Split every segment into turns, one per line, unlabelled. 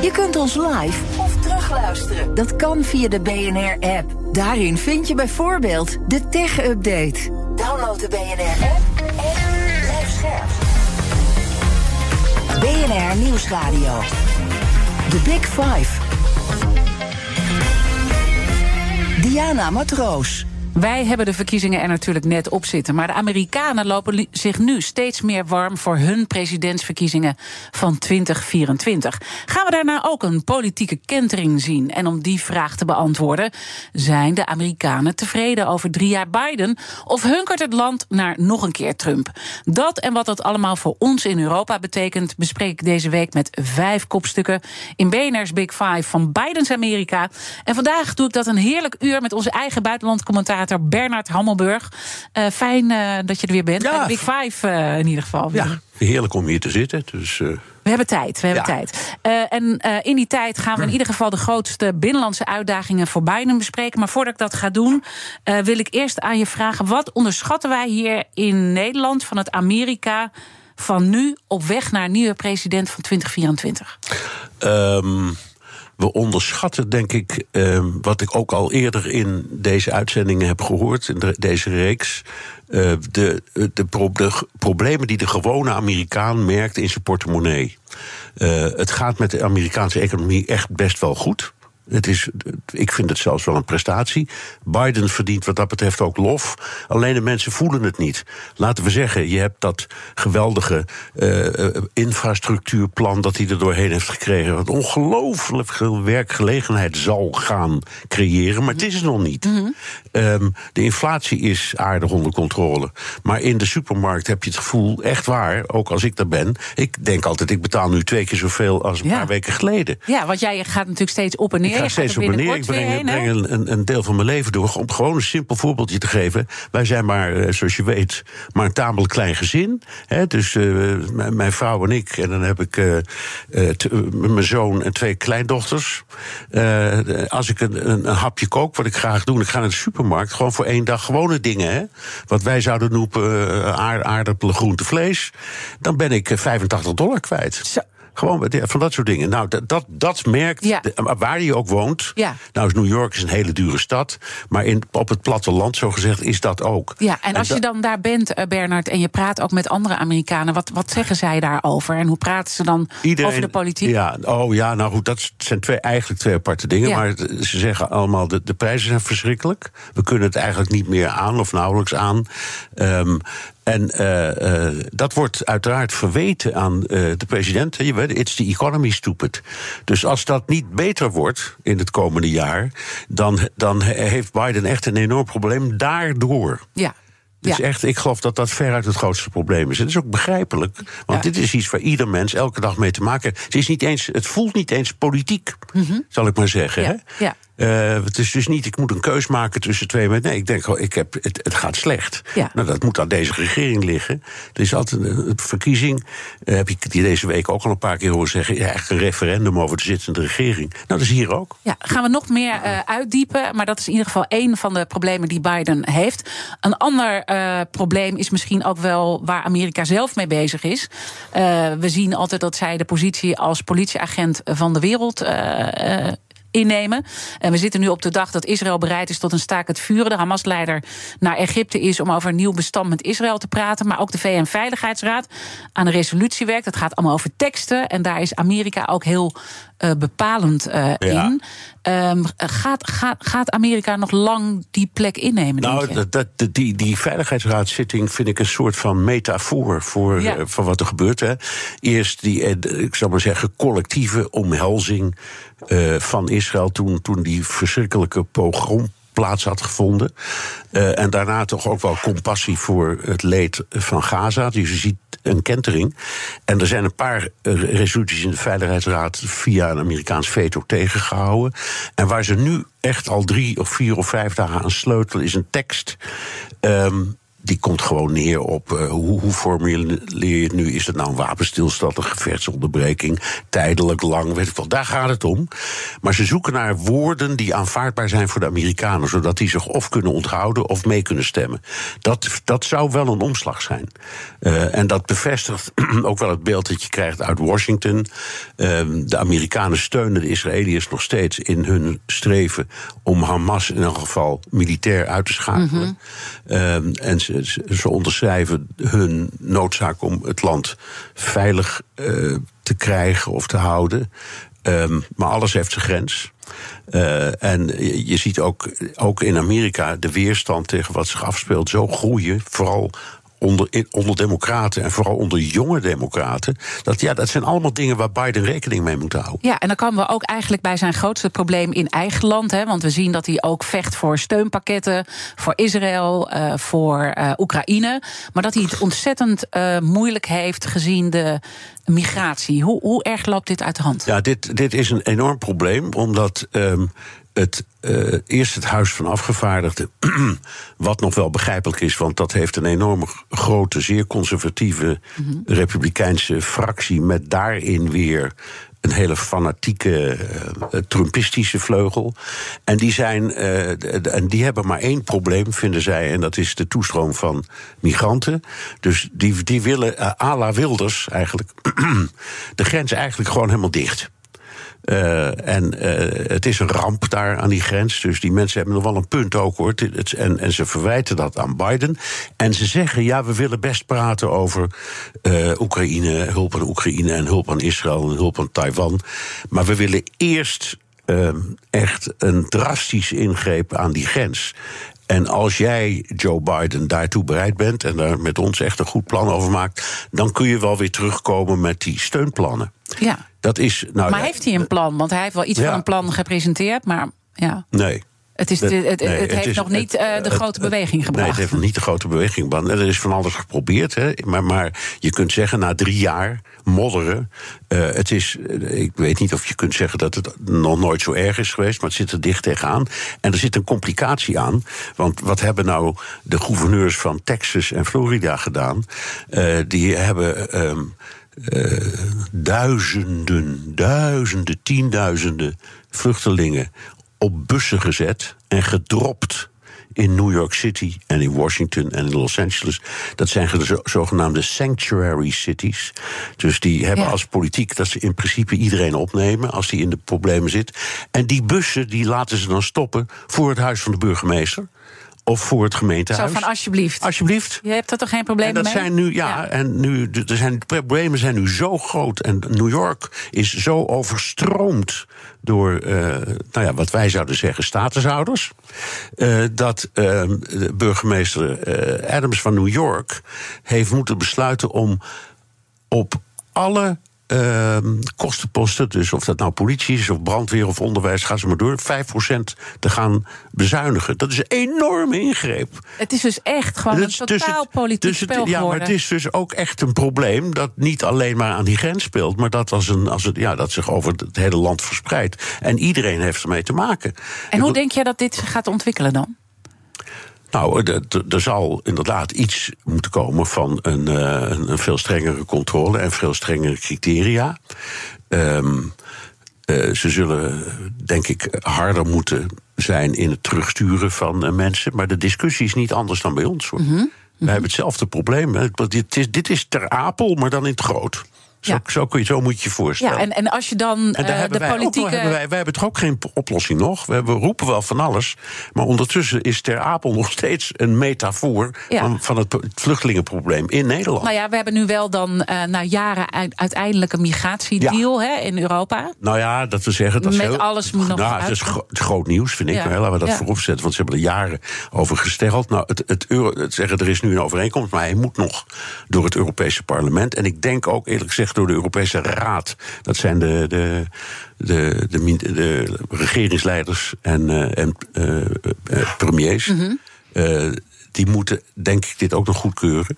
Je kunt ons live of terugluisteren. Dat kan via de BNR-app. Daarin vind je bijvoorbeeld de tech-update. Download de BNR-app en blijf scherp. BNR Nieuwsradio. The Big Five. Diana Matroos.
Wij hebben de verkiezingen er natuurlijk net op zitten. Maar de Amerikanen lopen zich nu steeds meer warm voor hun presidentsverkiezingen van 2024. Gaan we daarna ook een politieke kentering zien? En om die vraag te beantwoorden, zijn de Amerikanen tevreden over drie jaar Biden? Of hunkert het land naar nog een keer Trump? Dat en wat dat allemaal voor ons in Europa betekent, bespreek ik deze week met vijf kopstukken in BNR's Big Five van Bidens Amerika. En vandaag doe ik dat een heerlijk uur met onze eigen buitenlandcommentator Bernard Hammelburg. Uh, fijn uh, dat je er weer bent. Ja. Big Five uh, in ieder geval.
Ja, heerlijk om hier te zitten. Dus,
we hebben tijd, we hebben ja. tijd. en in die tijd gaan we in ieder geval de grootste binnenlandse uitdagingen voor Biden bespreken. Maar voordat ik dat ga doen, wil ik eerst aan je vragen: wat onderschatten wij hier in Nederland van het Amerika van nu op weg naar een nieuwe president van 2024?
Um we onderschatten, denk ik, uh, wat ik ook al eerder in deze uitzendingen heb gehoord, in de, deze reeks. Uh, de, de, de, problemen die de gewone Amerikaan merkt in zijn portemonnee. Uh, het gaat met de Amerikaanse economie echt best wel goed. Het is, ik vind het zelfs wel een prestatie. Biden verdient wat dat betreft ook lof. Alleen de mensen voelen het niet. Laten we zeggen, je hebt dat geweldige uh, infrastructuurplan dat hij er doorheen heeft gekregen. Wat ongelooflijk veel werkgelegenheid zal gaan creëren. Maar het is het nog niet. Mm -hmm. um, de inflatie is aardig onder controle. Maar in de supermarkt heb je het gevoel, echt waar, ook als ik daar ben. Ik denk altijd, ik betaal nu twee keer zoveel als een ja. paar weken geleden.
Ja, want jij gaat natuurlijk steeds op en neer.
Ik ga steeds op neer. Ik breng, heen, breng een, een, deel van mijn leven door. Om gewoon een simpel voorbeeldje te geven. Wij zijn maar, zoals je weet, maar een tamelijk klein gezin. Hè, dus uh, mijn vrouw en ik. En dan heb ik uh, mijn zoon en twee kleindochters. Uh, als ik een, een, een, hapje kook, wat ik graag doe, ik ga naar de supermarkt. Gewoon voor één dag gewone dingen. Hè, wat wij zouden noemen aardappelen, groente, vlees. Dan ben ik 85 dollar kwijt. Zo. Gewoon van dat soort dingen. Nou, dat, dat, dat merkt, ja. waar je ook woont. Ja. Nou is New York is een hele dure stad. Maar in, op het platteland, zo gezegd, is dat ook.
Ja, en als je dan daar bent, Bernard, en je praat ook met andere Amerikanen... wat, wat zeggen zij daarover? En hoe praten ze dan Iedereen, over de politiek?
Ja, oh ja, nou goed, dat zijn twee, eigenlijk twee aparte dingen. Ja. Maar ze zeggen allemaal, de, de prijzen zijn verschrikkelijk. We kunnen het eigenlijk niet meer aan, of nauwelijks aan. Um, en uh, uh, dat wordt uiteraard verweten aan uh, de president. Je weet, it's the economy stupid. Dus als dat niet beter wordt in het komende jaar, dan, dan heeft Biden echt een enorm probleem daardoor.
Ja.
Dus ja. echt, ik geloof dat dat veruit het grootste probleem is. Het is ook begrijpelijk, want ja. dit is iets waar ieder mens elke dag mee te maken heeft. Het, is niet eens, het voelt niet eens politiek, mm -hmm. zal ik maar zeggen.
Ja.
Hè?
ja.
Uh, het is dus niet, ik moet een keus maken tussen twee. Nee, ik denk, ik heb, het, het gaat slecht.
Ja.
Nou, dat moet aan deze regering liggen. Er is altijd een, verkiezing. Uh, heb ik die deze week ook al een paar keer horen zeggen. Ja, eigenlijk een referendum over de zittende regering. Nou, dat is hier ook.
Ja, gaan we nog meer uh, uitdiepen. Maar dat is in ieder geval één van de problemen die Biden heeft. Een ander probleem is misschien ook wel waar Amerika zelf mee bezig is. we zien altijd dat zij de positie als politieagent van de wereld innemen. En we zitten nu op de dag dat Israël bereid is tot een staak het vuren. De Hamas-leider naar Egypte is om over een nieuw bestand met Israël te praten. Maar ook de VN-veiligheidsraad aan een resolutie werkt. Dat gaat allemaal over teksten. En daar is Amerika ook heel uh, bepalend uh, ja. in. Um, gaat, gaat, gaat Amerika nog lang die plek innemen?
Nou, dat, dat, die, die veiligheidsraadzitting vind ik een soort van metafoor voor, ja. uh, voor wat er gebeurt. Hè. Eerst die, ik zou maar zeggen, collectieve omhelzing van Israël toen, toen die verschrikkelijke pogrom plaats had gevonden. Uh, en daarna toch ook wel compassie voor het leed van Gaza. Dus je ziet een kentering. En er zijn een paar resoluties in de Veiligheidsraad via een Amerikaans veto tegengehouden. En waar ze nu echt al drie of vier of vijf dagen aan sleutelen, is een tekst. Um, die komt gewoon neer op uh, hoe, hoe formuleer je het nu? Is het nou een wapenstilstand, een gevechtsonderbreking, tijdelijk, lang, weet ik wel. Daar gaat het om. Maar ze zoeken naar woorden die aanvaardbaar zijn voor de Amerikanen, zodat die zich of kunnen onthouden of mee kunnen stemmen. Dat, dat zou wel een omslag zijn. Uh, en dat bevestigt ook wel het beeld dat je krijgt uit Washington. Uh, de Amerikanen steunen de Israëliërs nog steeds in hun streven om Hamas in elk geval militair uit te schakelen. Mm -hmm. en ze ze, onderschrijven hun noodzaak om het land veilig uh, te krijgen of te houden. Um, maar alles heeft zijn grens. Uh, en je ziet ook, ook in Amerika de weerstand tegen wat zich afspeelt zo groeien. Vooral onder, onder democraten en vooral onder jonge democraten. Dat, ja, dat zijn allemaal dingen waar Biden rekening mee moet houden.
Ja, en dan komen we ook eigenlijk bij zijn grootste probleem in eigen land. Hè, want we zien dat hij ook vecht voor steunpakketten voor Israël, uh, voor uh, Oekraïne. Maar dat hij het ontzettend uh, moeilijk heeft gezien de migratie. Hoe, hoe erg loopt dit uit de hand?
Ja, dit, dit is een enorm probleem, omdat. Um, het, uh, eerst het Huis van Afgevaardigden, wat nog wel begrijpelijk is, want dat heeft een enorme grote, zeer conservatieve mm -hmm. republikeinse fractie, met daarin weer een hele fanatieke uh, Trumpistische vleugel. En die, zijn, uh, en die hebben maar één probleem, vinden zij, en dat is de toestroom van migranten. Dus die, die willen, uh, à la Wilders eigenlijk, de grens eigenlijk gewoon helemaal dicht. Uh, en uh, het is een ramp daar aan die grens. Dus die mensen hebben nog wel een punt ook hoor. En, en ze verwijten dat aan Biden. En ze zeggen: ja, we willen best praten over uh, Oekraïne, hulp aan Oekraïne en hulp aan Israël en hulp aan Taiwan. Maar we willen eerst echt een drastische ingreep aan die grens. En als jij, Joe Biden, daartoe bereid bent en daar met ons echt een goed plan over maakt, dan kun je wel weer terugkomen met die steunplannen.
Ja.
Dat is, nou,
maar heeft hij een plan? Want hij heeft wel iets ja. van een plan gepresenteerd, maar ja.
Nee.
Het, is, het, het, nee, het heeft is, nog niet uh, de grote beweging gebracht.
Nee, het heeft nog niet de grote beweging gebracht. Er is van alles geprobeerd. Hè. Maar, maar je kunt zeggen, na drie jaar modderen. Uh, het is, ik weet niet of je kunt zeggen dat het nog nooit zo erg is geweest, maar het zit er dicht tegenaan. En er zit een complicatie aan. Want wat hebben nou de gouverneurs van Texas en Florida gedaan? Uh, die hebben. Um, uh, duizenden, duizenden, tienduizenden vluchtelingen op bussen gezet en gedropt in New York City en in Washington en in Los Angeles. Dat zijn de zogenaamde sanctuary cities. Dus die hebben ja. als politiek dat ze in principe iedereen opnemen als die in de problemen zit. En die bussen die laten ze dan stoppen voor het huis van de burgemeester of voor het gemeentehuis.
Zo van alsjeblieft.
Alsjeblieft.
Je hebt er toch geen probleem mee?
Zijn nu, ja, ja, en nu, er zijn, de problemen zijn nu zo groot. En New York is zo overstroomd door, uh, nou ja, wat wij zouden zeggen, statushouders. Uh, dat uh, burgemeester Adams van New York heeft moeten besluiten om op alle uh, kostenposten, dus of dat nou politie is of brandweer of onderwijs, ga ze maar door, 5% te gaan bezuinigen. Dat is een enorme ingreep.
Het is dus echt gewoon een totaal het, politiek
dus het,
spel
Ja,
geworden.
maar het is dus ook echt een probleem dat niet alleen maar aan die grens speelt, maar dat, als een, als het, ja, dat zich over het hele land verspreidt. En iedereen heeft ermee te maken.
En hoe denk je dat dit zich gaat ontwikkelen dan?
Nou, er zal inderdaad iets moeten komen van een, uh, een veel strengere controle en veel strengere criteria. Um, uh, ze zullen, denk ik, harder moeten zijn in het terugsturen van uh, mensen. Maar de discussie is niet anders dan bij ons. Hoor. Mm -hmm. Wij hebben hetzelfde probleem. Dit, is, dit is ter apel, maar dan in het groot. Zo, ja. zo, kun je, zo moet je je voorstellen.
Ja, en, en als je dan
en daar
uh, de
wij
politieke...
Hebben wij, wij hebben toch ook geen oplossing nog? We, hebben, roepen wel van alles. Maar ondertussen is Ter Apel nog steeds een metafoor... Ja. Van, van het, vluchtelingenprobleem in Nederland.
Nou ja, we hebben nu wel dan uh, na jaren uiteindelijk een migratiedeal hè, in Europa.
Nou ja, dat we zeggen... Dat
Met
heel,
alles moet nog
nou, het is, gro groot nieuws, vind ik. Ja. Laten we dat voorop zetten, want ze hebben er jaren over gesteld. Nou, het, het, Euro, het zeggen, er is nu een overeenkomst... maar hij moet nog door het Europese parlement. En ik denk ook eerlijk gezegd door de Europese Raad. Dat zijn de, de, de, de, de regeringsleiders en, uh, en uh, premiers. Mm die moeten, denk ik, dit ook nog goedkeuren.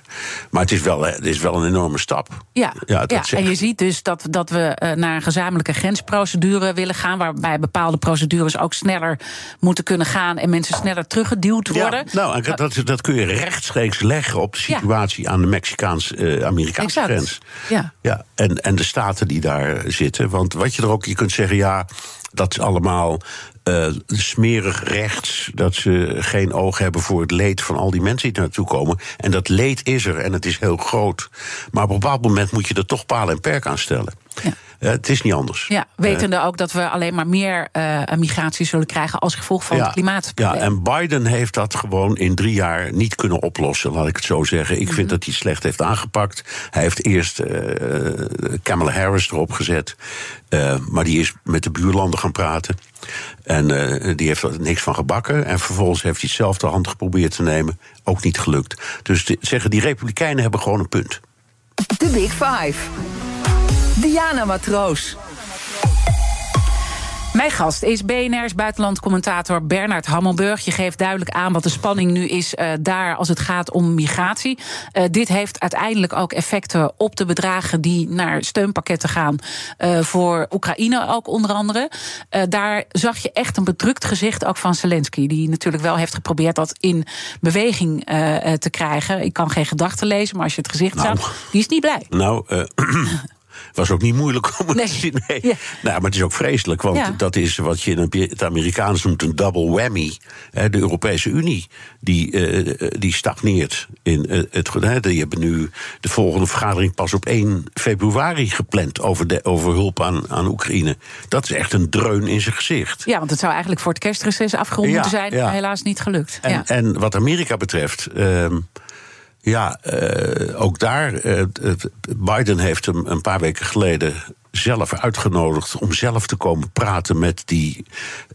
Maar het is wel, het is wel een enorme stap.
Ja, ja, ja en je ziet dus dat, dat we eh, naar een gezamenlijke grensprocedure willen gaan. Waarbij bepaalde procedures ook sneller moeten kunnen gaan. En mensen sneller teruggeduwd worden.
Ja, nou, dat, dat kun je rechtstreeks leggen op de situatie aan de Mexicaans-Amerikaanse uh, grens. Ja. Ja, en, en de staten die daar zitten. Want wat je er ook, je kunt zeggen, ja dat is allemaal uh, smerig rechts. Dat ze geen oog hebben voor het leed van al die mensen die naartoe komen. En dat leed is er en het is heel groot. Maar op een bepaald moment moet je er toch palen en perk aan stellen. Ja. Uh, het is niet anders.
Ja, wetende ook dat we alleen maar meer uh, migratie zullen krijgen als gevolg van het klimaatprobleem.
Ja, en Biden heeft dat gewoon in drie jaar niet kunnen oplossen, laat ik het zo zeggen. Ik vind mhm. dat hij slecht heeft aangepakt. Hij heeft eerst Kamala Harris erop gezet, maar die is met de buurlanden gaan praten. En uh, die heeft er niks van gebakken. En vervolgens heeft hij het zelf de hand geprobeerd te nemen. Ook niet gelukt. Dus zeggen, die Republikeinen hebben gewoon een punt.
De Big Five. Diana Matroos.
Mijn gast is BNR's buitenlandcommentator Bernard Hammelburg. Je geeft duidelijk aan wat de spanning nu is uh, daar als het gaat om migratie. Uh, dit heeft uiteindelijk ook effecten op de bedragen die naar steunpakketten gaan uh, voor Oekraïne ook onder andere. daar zag je echt een bedrukt gezicht ook van Zelensky, die natuurlijk wel heeft geprobeerd dat in beweging te krijgen. Ik kan geen gedachten lezen, maar als je het gezicht nou, zag, die is niet blij.
Nou, was ook niet moeilijk om het nee. te zien. Nee. Nou, maar het is ook vreselijk, want dat is wat je in het Amerikaans noemt een double whammy. De Europese Unie, die, uh, die stagneert. In uh, het, die hebben nu de volgende vergadering pas op 1 februari gepland over, de, over hulp aan, aan Oekraïne. Dat is echt een dreun in zijn gezicht.
Ja, want het zou eigenlijk voor het kerstreces afgerond moeten zijn, helaas niet gelukt.
En, en wat Amerika betreft. Uh, ja, uh, ook daar. Uh, Biden heeft hem een paar weken geleden zelf uitgenodigd om zelf te komen praten met die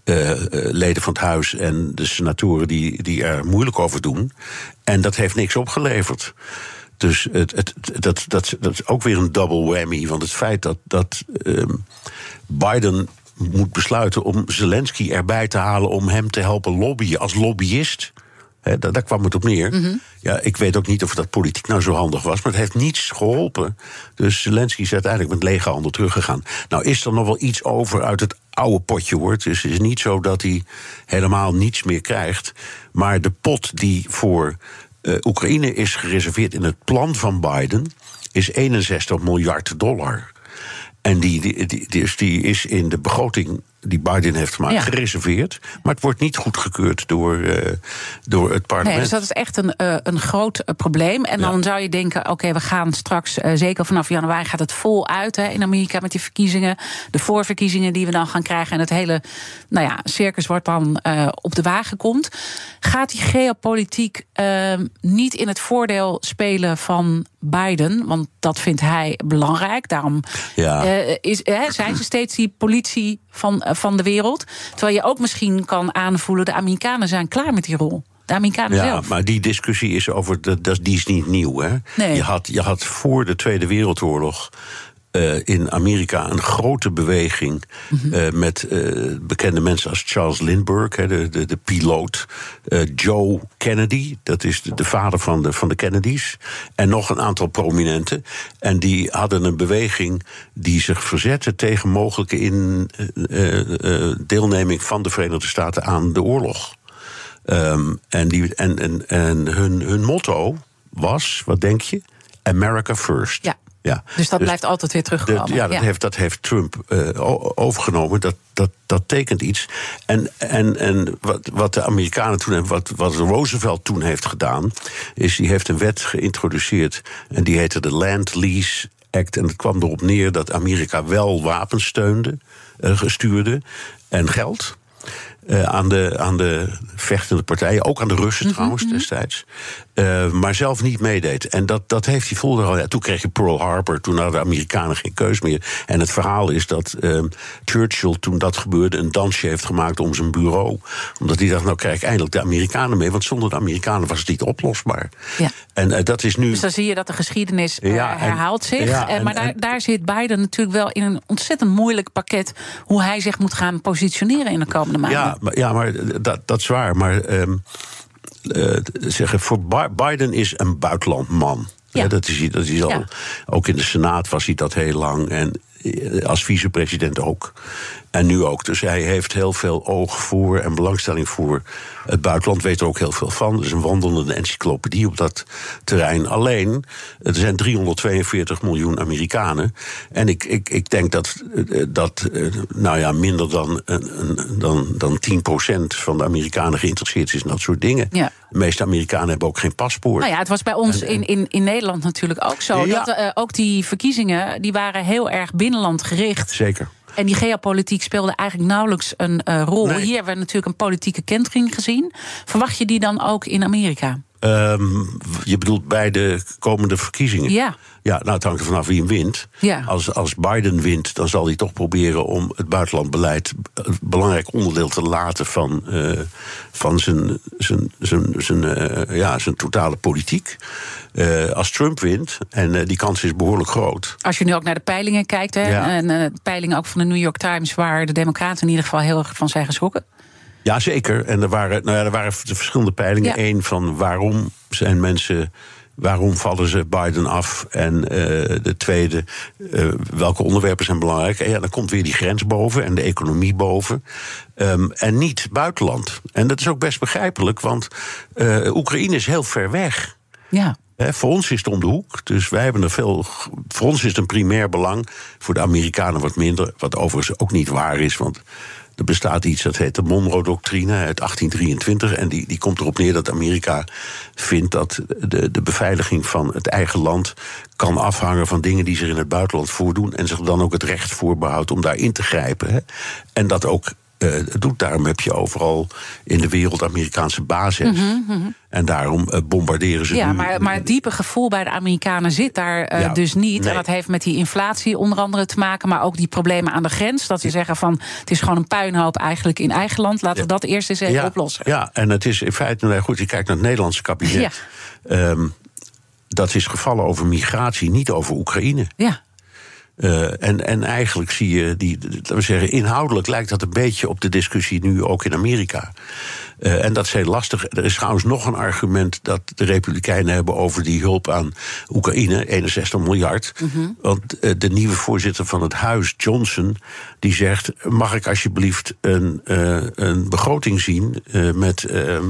uh, leden van het huis en de senatoren die, die er moeilijk over doen. En dat heeft niks opgeleverd. Dus het, het, dat, dat, dat is ook weer een double whammy. Want het feit dat, dat um, Biden moet besluiten om Zelensky erbij te halen om hem te helpen lobbyen als lobbyist daar, daar, kwam het op neer. Mhm. Ja, ik weet ook niet of dat politiek nou zo handig was, maar het heeft niets geholpen. Dus Zelensky is uiteindelijk met lege handen teruggegaan. Nou is er nog wel iets over uit het oude potje hoor. Dus het is niet zo dat hij helemaal niets meer krijgt. Maar de pot die voor uh, Oekraïne is gereserveerd in het plan van Biden is 61 miljard dollar. En die, die, die, dus die is in de begroting die Biden heeft gemaakt, gereserveerd. Maar het wordt niet goedgekeurd door, uh, door het parlement. Nee,
dus dat is echt een, uh, een groot uh, probleem. En dan zou je denken, oké, we gaan straks, zeker vanaf januari gaat het vol uit hè, in Amerika met die verkiezingen. De voorverkiezingen die we dan gaan krijgen. En het hele nou ja, circus wordt dan op de wagen komt. Gaat die geopolitiek ehm, niet in het voordeel spelen van Biden? Want dat vindt hij belangrijk. Daarom ja. is, zijn ze steeds die politie van eh, van de wereld. Terwijl je ook misschien kan aanvoelen, de Amerikanen zijn klaar met die rol. De Amerikanen
ja,
zelf.
maar die discussie is over. Dat, die is niet nieuw. Hè? Nee. Je, had, je had voor de Tweede Wereldoorlog. Uh, in Amerika een grote beweging mm uh, met uh, bekende mensen als Charles Lindbergh, de, de, de piloot, Joe Kennedy, dat is de, de, vader van de, van de Kennedys, en nog een aantal prominenten. En die hadden een beweging die zich verzette tegen mogelijke in, deelneming van de Verenigde Staten aan de oorlog. Um, en die, en, en, en hun, hun motto was, wat denk je? America First.
Ja. Ja. Dus dat dus blijft altijd weer terugkomen.
ja, dat, Heeft, dat heeft Trump uh, overgenomen. Dat, dat, dat tekent iets. En, en, en wat, wat de Amerikanen toen hebben, wat, wat Roosevelt toen heeft gedaan, is die heeft een wet geïntroduceerd. En die heette de Land Lease Act. En het kwam erop neer dat Amerika wel wapens steunde, uh, stuurde en geld. eh, aan, de, aan de vechtende partijen, ook aan de Russen
Mhm,
trouwens destijds. Eh, maar zelf niet meedeed. En dat, dat heeft hij volgehouden. Ja, toen kreeg je Pearl Harbor, toen hadden de Amerikanen geen keus meer. En het verhaal is dat ehm, Churchill, toen dat gebeurde, een dansje heeft gemaakt om zijn bureau. Omdat hij dacht, nou krijg ik eindelijk de Amerikanen mee. Want zonder de Amerikanen was het niet oplosbaar.
Ja.
En eh, dat is nu.
Dus dan zie je dat de geschiedenis eh,
en-
herhaalt zich.
ja, en-
maar daar,
en-
daar zit Biden natuurlijk wel in een ontzettend moeilijk pakket... hoe hij zich moet gaan positioneren in de komende maanden.
Ja, maar, ja, maar dat, dat is waar. Maar ehm, eh, zeggen, voor Bi- Biden is een buitenlandman.
Ja.
Dat is, hij- dat is al.
Ja.
Ook in de Senaat was hij dat heel lang. En eh, als vicepresident ook. En nu ook. Dus hij heeft heel veel oog voor en belangstelling voor het buitenland. Weet er ook heel veel van. Is een wandelende encyclopedie op dat terrein. Alleen, er zijn 342 miljoen Amerikanen. En ik, ik, ik denk dat, eh, dat eh, nou ja, minder dan, dan, dan 10% van de Amerikanen geïnteresseerd is in dat soort dingen.
Ja.
De meeste Amerikanen hebben ook geen paspoort.
Nou ja, het was bij ons in, in, in Nederland natuurlijk ook zo.
Ja.
Dat eh, ook die verkiezingen die waren heel erg binnenland gericht.
Zeker.
En die geopolitiek speelde eigenlijk nauwelijks een eh, rol.
Nee.
Hier hebben we natuurlijk een politieke kentering gezien. Verwacht je die dan ook in Amerika?
Ehm, je bedoelt bij de komende verkiezingen?
Ja.
Ja, nou, het hangt er vanaf wie hem wint.
Ja.
Als, als Biden wint, dan zal hij toch proberen om het buitenlandbeleid een belangrijk onderdeel te laten van, eh, van zijn, zijn, zijn, zijn, eh, ja, zijn totale politiek. Eh, als Trump wint, en eh, die kans is behoorlijk groot.
Als je nu ook naar de peilingen kijkt, hè,
Ja.
en eh, peilingen ook van de New York Times, waar de Democraten in ieder geval heel erg van zijn geschrokken.
Ja, zeker. En er waren, nou ja, er waren verschillende peilingen.
Ja.
Eén van waarom zijn mensen. Waarom vallen ze Biden af? En eh, de tweede, eh, welke onderwerpen zijn belangrijk? En ja, dan komt weer die grens boven en de economie boven. Ehm, en niet buitenland. En dat is ook best begrijpelijk, want eh, Oekraïne is heel ver weg.
Ja.
Hè, voor ons is het om de hoek. Dus wij hebben er veel. Voor ons is het een primair belang. Voor de Amerikanen wat minder. Wat overigens ook niet waar is. Want er bestaat iets dat heet de Monroe-doctrine uit 1823. En die, die komt erop neer dat Amerika vindt dat de, de beveiliging van het eigen land kan afhangen van dingen die zich in het buitenland voordoen. En zich dan ook het recht voorbehoudt om daarin te grijpen. Hè. En dat ook. Eh, doet. Daarom heb je overal in de wereld Amerikaanse bases. En daarom eh, bombarderen ze
Mhm, Ja,
nu.
maar, maar het diepe gevoel bij de Amerikanen zit daar eh,
Ja,
dus niet.
nee.
En dat heeft met die inflatie onder andere te maken, maar ook die problemen aan de grens. Dat ze zeggen van het is gewoon een puinhoop eigenlijk in eigen land. Laten we dat eerst eens even
ja,
oplossen.
Ja, en het is in feite, nou goed, je kijkt naar het Nederlandse kabinet. Ehm, dat is gevallen over migratie, niet over Oekraïne.
Ja.
Eh, en, en eigenlijk zie je, die, laten we zeggen, inhoudelijk lijkt dat een beetje op de discussie nu ook in Amerika. Eh, en dat is heel lastig. Er is trouwens nog een argument dat de Republikeinen hebben over die hulp aan Oekraïne, 61 miljard. Want eh, de nieuwe voorzitter van het huis, Johnson, die zegt: Mag ik alsjeblieft een, een begroting zien met. ehm,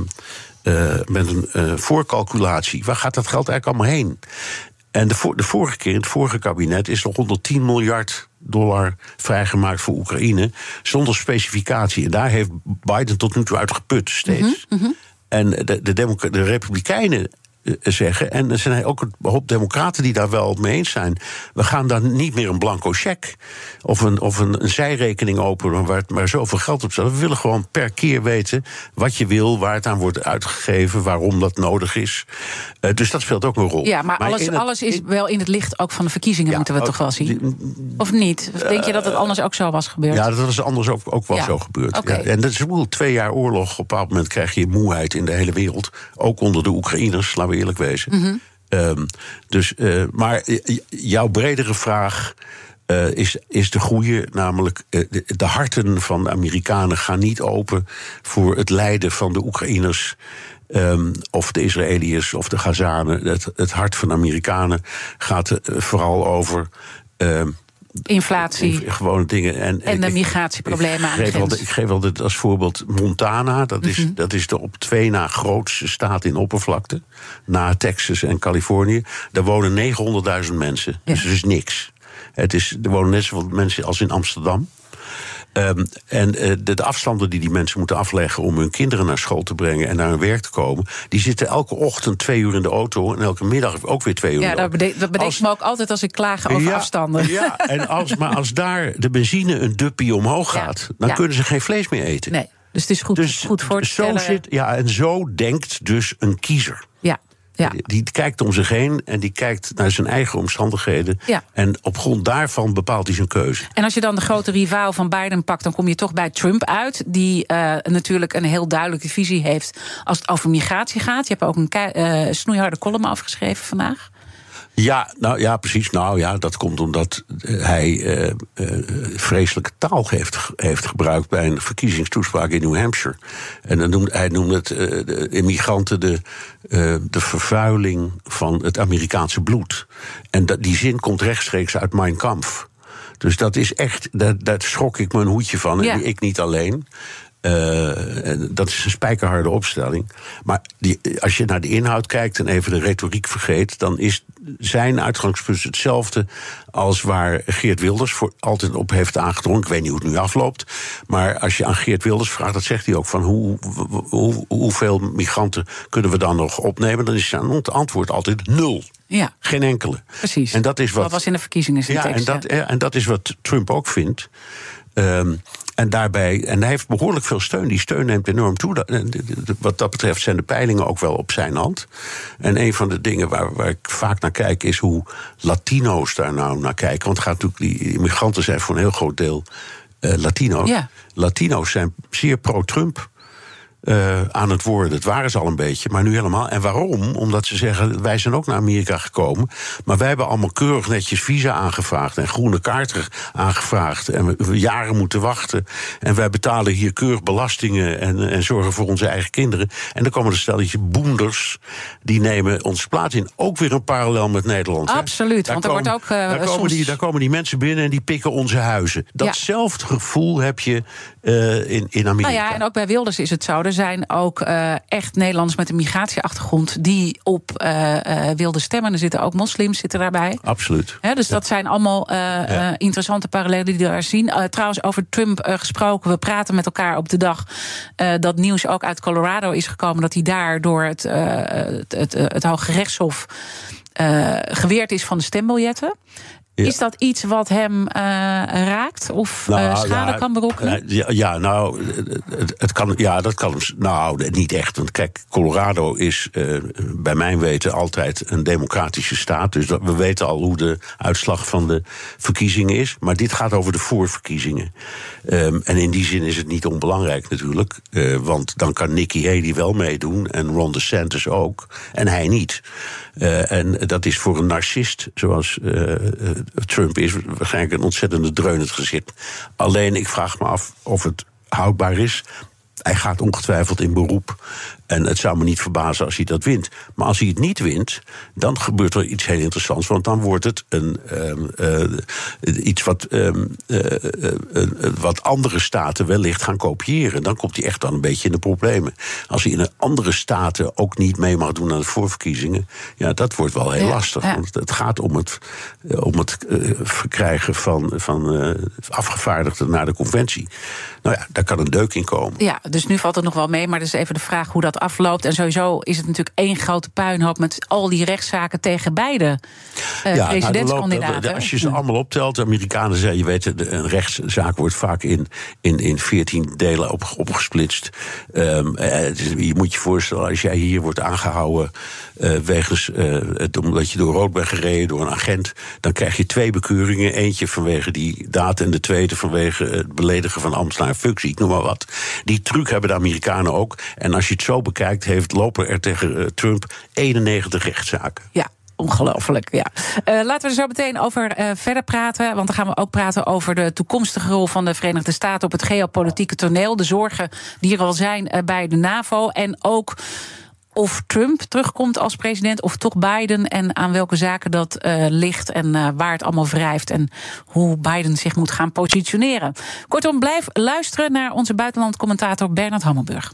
eh, met een eh, voorcalculatie. Waar gaat dat geld eigenlijk allemaal heen? En de, de vorige keer, in het vorige kabinet, is er 110 miljard dollar vrijgemaakt voor Oekraïne. Zonder specificatie. En daar heeft Biden tot nu toe uit geput, steeds. En de, de, de Republikeinen zeggen, en er zijn ook een hoop democraten die daar wel mee eens zijn. We gaan daar niet meer een blanco cheque of een, of een, een zijrekening openen waar, waar zoveel geld op staat. We willen gewoon per keer weten wat je wil, waar het aan wordt uitgegeven, waarom dat nodig is. Eh, dus dat speelt ook een rol.
Ja, maar, alles,
in het-
alles is wel in het licht ook van de verkiezingen,
Ja,
moeten we
ook
toch wel zien? Of niet? Of denk je dat het anders ook zo was gebeurd?
Ja, dat is anders ook, ook wel
Ja,
zo gebeurd. Ja, en dat is wel twee jaar oorlog. Op een bepaald moment krijg je moeheid in de hele wereld. Ook onder de Oekraïners, laten we eerlijk wezen.
Mhm.
Ehm, dus, eh, maar j- jouw bredere vraag eh, is, is de goede. Namelijk, eh, de, de harten van de Amerikanen gaan niet open voor het lijden van de Oekraïners. ehm, of de Israëliërs of de Gazanen. Het, het hart van de Amerikanen gaat eh, vooral over.
Inflatie.
Gewone dingen. En,
En de
ik-
migratieproblemen
ik
aan de
ik geef altijd als voorbeeld Montana. Dat is,
Mhm.
dat is de op twee na grootste staat in oppervlakte. Na Texas en Californië. Daar wonen 900.000 mensen. Dus dat is niks. Het is, er wonen net zoveel mensen als in Amsterdam. Ehm, en eh, de, de afstanden die die mensen moeten afleggen om hun kinderen naar school te brengen en naar hun werk te komen, die zitten elke ochtend twee uur in de auto en elke middag ook weer twee uur
Ja,
in de
dat
auto.
bedenk, dat bedenk me ook altijd als ik klaag over
ja,
afstanden.
Ja, en als, maar als daar de benzine een duppie omhoog
Ja,
gaat, dan
ja.
kunnen ze geen vlees meer eten.
Nee. Dus het is goed,
Dus
goed voor te
zo
stellen.
zit, ja, en zo denkt dus een kiezer.
Ja, ja.
Die, kijkt om zich heen en die kijkt naar zijn eigen omstandigheden.
Ja.
En op grond daarvan bepaalt hij zijn keuze.
En als je dan de grote rivaal van Biden pakt, dan kom je toch bij Trump uit. Die eh, natuurlijk een heel duidelijke visie heeft als het over migratie gaat. Je hebt ook een eh, snoeiharde column afgeschreven vandaag.
Ja, nou ja, precies. Nou ja, dat komt omdat eh, hij eh, eh, vreselijke taal heeft, heeft gebruikt bij een verkiezingstoespraak in New Hampshire. En dan noemde, hij noemde het de immigranten de, de vervuiling van het Amerikaanse bloed. En dat, die zin komt rechtstreeks uit Mein Kampf. Dus dat is echt, daar, daar schrok ik een hoedje van.
Ja.
En ik niet alleen. Eh, dat is een spijkerharde opstelling. Maar die, als je naar de inhoud kijkt en even de retoriek vergeet, dan is zijn uitgangspunt hetzelfde als waar Geert Wilders voor altijd op heeft aangedrongen. Ik weet niet hoe het nu afloopt. Maar als je aan Geert Wilders vraagt, dat zegt hij ook van hoe, hoe, hoeveel migranten kunnen we dan nog opnemen? Dan is zijn antwoord altijd nul.
Ja,
Geen enkele.
precies.
En dat is wat.
Dat was in de verkiezingen zijn
Ja,
tekst.
en dat,
ja.
en dat is wat Trump ook vindt. Ehm, en daarbij, en hij heeft behoorlijk veel steun. Die steun neemt enorm toe. Wat dat betreft zijn de peilingen ook wel op zijn hand. En een van de dingen waar, waar ik vaak naar kijk, is hoe Latino's daar nou naar kijken. Want gaat natuurlijk, die immigranten zijn voor een heel groot deel eh, Latino's. Latino's zijn zeer pro-Trump. Eh, aan het worden. Dat waren ze al een beetje, maar nu helemaal. En waarom? Omdat ze zeggen, wij zijn ook naar Amerika gekomen... maar wij hebben allemaal keurig netjes visa aangevraagd... en groene kaarten aangevraagd en we, jaren moeten wachten... en wij betalen hier keurig belastingen... En, en zorgen voor onze eigen kinderen. En dan komen er stelletje boenders... die nemen onze plaats in. Ook weer een parallel met Nederland.
Absoluut, want er
komen-
wordt ook, eh,
daar, komen
soms-
die, daar komen die mensen binnen en die pikken onze huizen. Datzelfde gevoel heb je eh, in, in Amerika.
Nou ja, en ook bij Wilders is het zo. Er zijn ook eh, echt Nederlanders met een migratieachtergrond die op eh, eh, wilde stemmen. Er zitten ook moslims zitten daarbij.
Absoluut.
Dus dat zijn allemaal interessante parallellen die we daar zien. Trouwens, over Trump gesproken. We praten met elkaar op de dag dat nieuws ook uit Colorado is gekomen. Dat hij daar door het, het, het, het Hoge Rechtshof geweerd is van de stembiljetten.
Ja.
Is dat iets wat hem eh, raakt of eh, schade
ja,
kan berokkenen?
eh, Ja, ja, nou, het, het kan, ja, dat kan hem. Nou, niet echt. Want kijk, Colorado is bij mijn weten altijd een democratische staat. Dus dat, we weten al hoe de uitslag van de verkiezingen is. Maar dit gaat over de voorverkiezingen. Ehm, en in die zin is het niet onbelangrijk natuurlijk. want dan kan Nikki Haley wel meedoen. En Ron DeSantis ook. En hij niet. Eh, en dat is voor een narcist zoals eh, eh, Trump is waarschijnlijk een ontzettende dreun het gezicht. Alleen ik vraag me af of het houdbaar is. Hij gaat ongetwijfeld in beroep. En het zou me niet verbazen als hij dat wint. Maar als hij het niet wint, dan gebeurt er iets heel interessants. Want dan wordt het een, ehm, eh, iets wat, ehm, eh, eh, wat andere staten wellicht gaan kopiëren. Dan komt hij echt dan een beetje in de problemen. Als hij in een andere staten ook niet mee mag doen aan de voorverkiezingen. Ja, dat wordt wel heel
Ja,
lastig.
ja.
Want het gaat om het, om het verkrijgen van, van afgevaardigden naar de conventie. Nou ja, daar kan een deuk in komen.
Ja, dus nu valt het nog wel mee, maar dat is even de vraag hoe dat afloopt. En sowieso is het natuurlijk één grote puinhoop met al die rechtszaken tegen beide eh,
nou, er
presidentskandidaten.
als je ze allemaal optelt, de Amerikanen zeggen, je weet, een rechtszaak wordt vaak in, in, in 14 delen op, opgesplitst. Ehm, eh, je moet je voorstellen, als jij hier wordt aangehouden eh, wegens, het, omdat je door rood bent gereden door een agent, dan krijg je twee bekeuringen. Eentje vanwege die daad en de tweede vanwege het beledigen van ambtenaar en functie, ik noem maar wat. Die truc hebben de Amerikanen ook. En als je het zo bekijkt, heeft, lopen er tegen eh, Trump 91 rechtszaken.
Ja. Ongelooflijk, ja. Eh, laten we er zo meteen over eh, verder praten. Want dan gaan we ook praten over de toekomstige rol van de Verenigde Staten op het geopolitieke toneel. De zorgen die er al zijn bij de NAVO. En ook of Trump terugkomt als president of toch Biden. En aan welke zaken dat ligt en waar het allemaal wrijft. En hoe Biden zich moet gaan positioneren. Kortom, blijf luisteren naar onze buitenlandcommentator Bernard Hammelburg.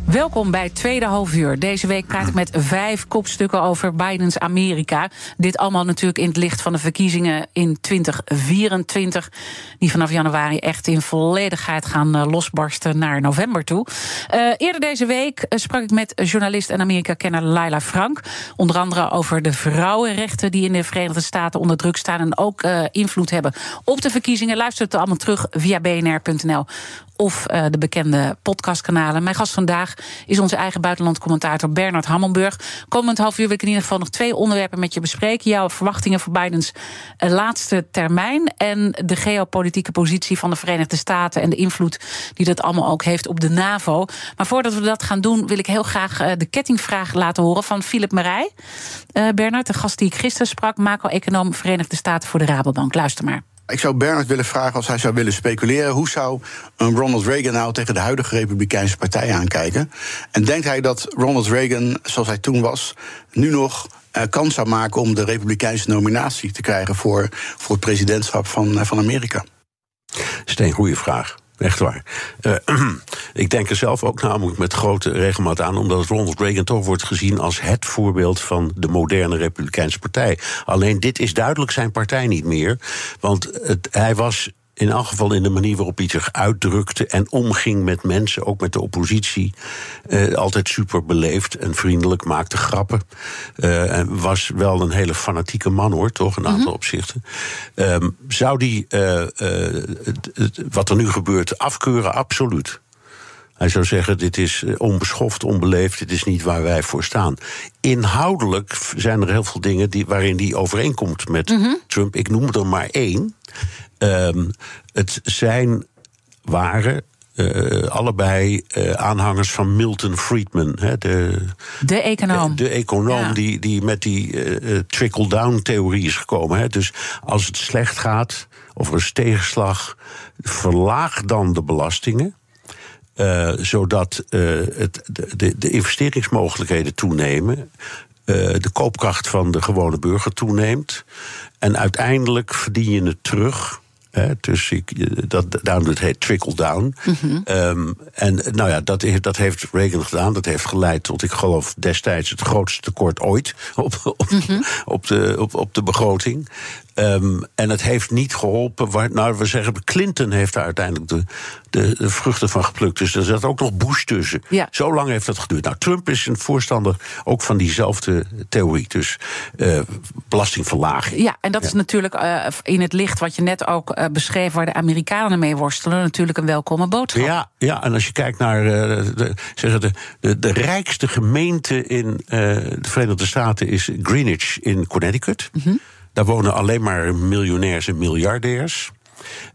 Welkom bij tweede halfuur. Deze week praat ik met vijf kopstukken over Bidens Amerika. Dit allemaal natuurlijk in het licht van de verkiezingen in 2024. Die vanaf januari echt in volledigheid gaan eh, losbarsten naar november toe. Uh, eerder deze week eh, sprak ik met journalist en Amerika-kenner Laila Frank. Onder andere over de vrouwenrechten die in de Verenigde Staten onder druk staan. En ook invloed hebben op de verkiezingen. Luister het allemaal terug via bnr.nl of de bekende podcastkanalen. Mijn gast vandaag is onze eigen buitenlandcommentator Bernard Hammelburg. Komend half uur wil ik in ieder geval nog twee onderwerpen met je bespreken. Jouw verwachtingen voor Bidens uh, laatste termijn en de geopolitieke positie van de Verenigde Staten en de invloed die dat allemaal ook heeft op de NAVO. Maar voordat we dat gaan doen, wil ik heel graag uh, de kettingvraag laten horen van Philip Marij. Bernard, de gast die ik gisteren sprak, macro-econoom Verenigde Staten voor de Rabobank. Luister maar.
Ik zou Bernard willen vragen, als hij zou willen speculeren... hoe zou een Ronald Reagan nou tegen de huidige Republikeinse Partij aankijken? En denkt hij dat Ronald Reagan, zoals hij toen was... nu nog uh, kans zou maken om de Republikeinse nominatie te krijgen... voor, voor het presidentschap van, uh, van Amerika?
Dat is een goede vraag. Echt waar. Uh, ik denk er zelf ook namelijk met grote regelmaat aan, omdat Ronald Reagan toch wordt gezien als het voorbeeld van de moderne Republikeinse Partij. Alleen dit is duidelijk zijn partij niet meer. Want het, hij was in elk geval in de manier waarop hij zich uitdrukte en omging met mensen, ook met de oppositie. Uh, altijd super beleefd en vriendelijk, maakte grappen. Uh, en was wel een hele fanatieke man hoor, toch? Een aantal mm -hmm. opzichten. Um, zou die uh, wat er nu gebeurt afkeuren? Absoluut. Hij zou zeggen: dit is onbeschoft, onbeleefd, dit is niet waar wij voor staan. Inhoudelijk zijn er heel veel dingen die, waarin die overeenkomt met mm -hmm. Trump. Ik noem er maar één. Um, het zijn, waren uh, allebei uh, aanhangers van Milton Friedman. Hè, de,
de econoom.
De, de econoom ja. die, die met die uh, trickle-down-theorie is gekomen. Hè. Dus als het slecht gaat, of er is tegenslag, verlaag dan de belastingen. Uh, zodat uh, het, de, de, investeringsmogelijkheden toenemen. Uh, de koopkracht van de gewone burger toeneemt. En uiteindelijk verdien je het terug. Hè, dus ik, dat, daarom het heet trickle-down. Mm -hmm. um, en nou ja, dat, dat heeft Reagan gedaan. Dat heeft geleid tot, ik geloof, destijds het grootste tekort ooit op, op, mm -hmm. op, de, op, op de begroting. Um, en het heeft niet geholpen. Waar, nou, we zeggen, Clinton heeft daar uiteindelijk de, de, de, vruchten van geplukt. Dus er zat ook nog Bush tussen.
Ja.
Zo lang heeft dat geduurd. Nou, Trump is een voorstander ook van diezelfde theorie. Dus uh, belastingverlaging.
Ja, en dat ja. is natuurlijk uh, in het licht wat je net ook uh, beschreef... waar de Amerikanen mee worstelen, natuurlijk een welkome boodschap.
Ja, ja en als je kijkt naar de, zeggen de, de, de rijkste gemeente in de Verenigde Staten... is Greenwich in Connecticut. Mm -hmm. Daar wonen alleen maar miljonairs en miljardairs.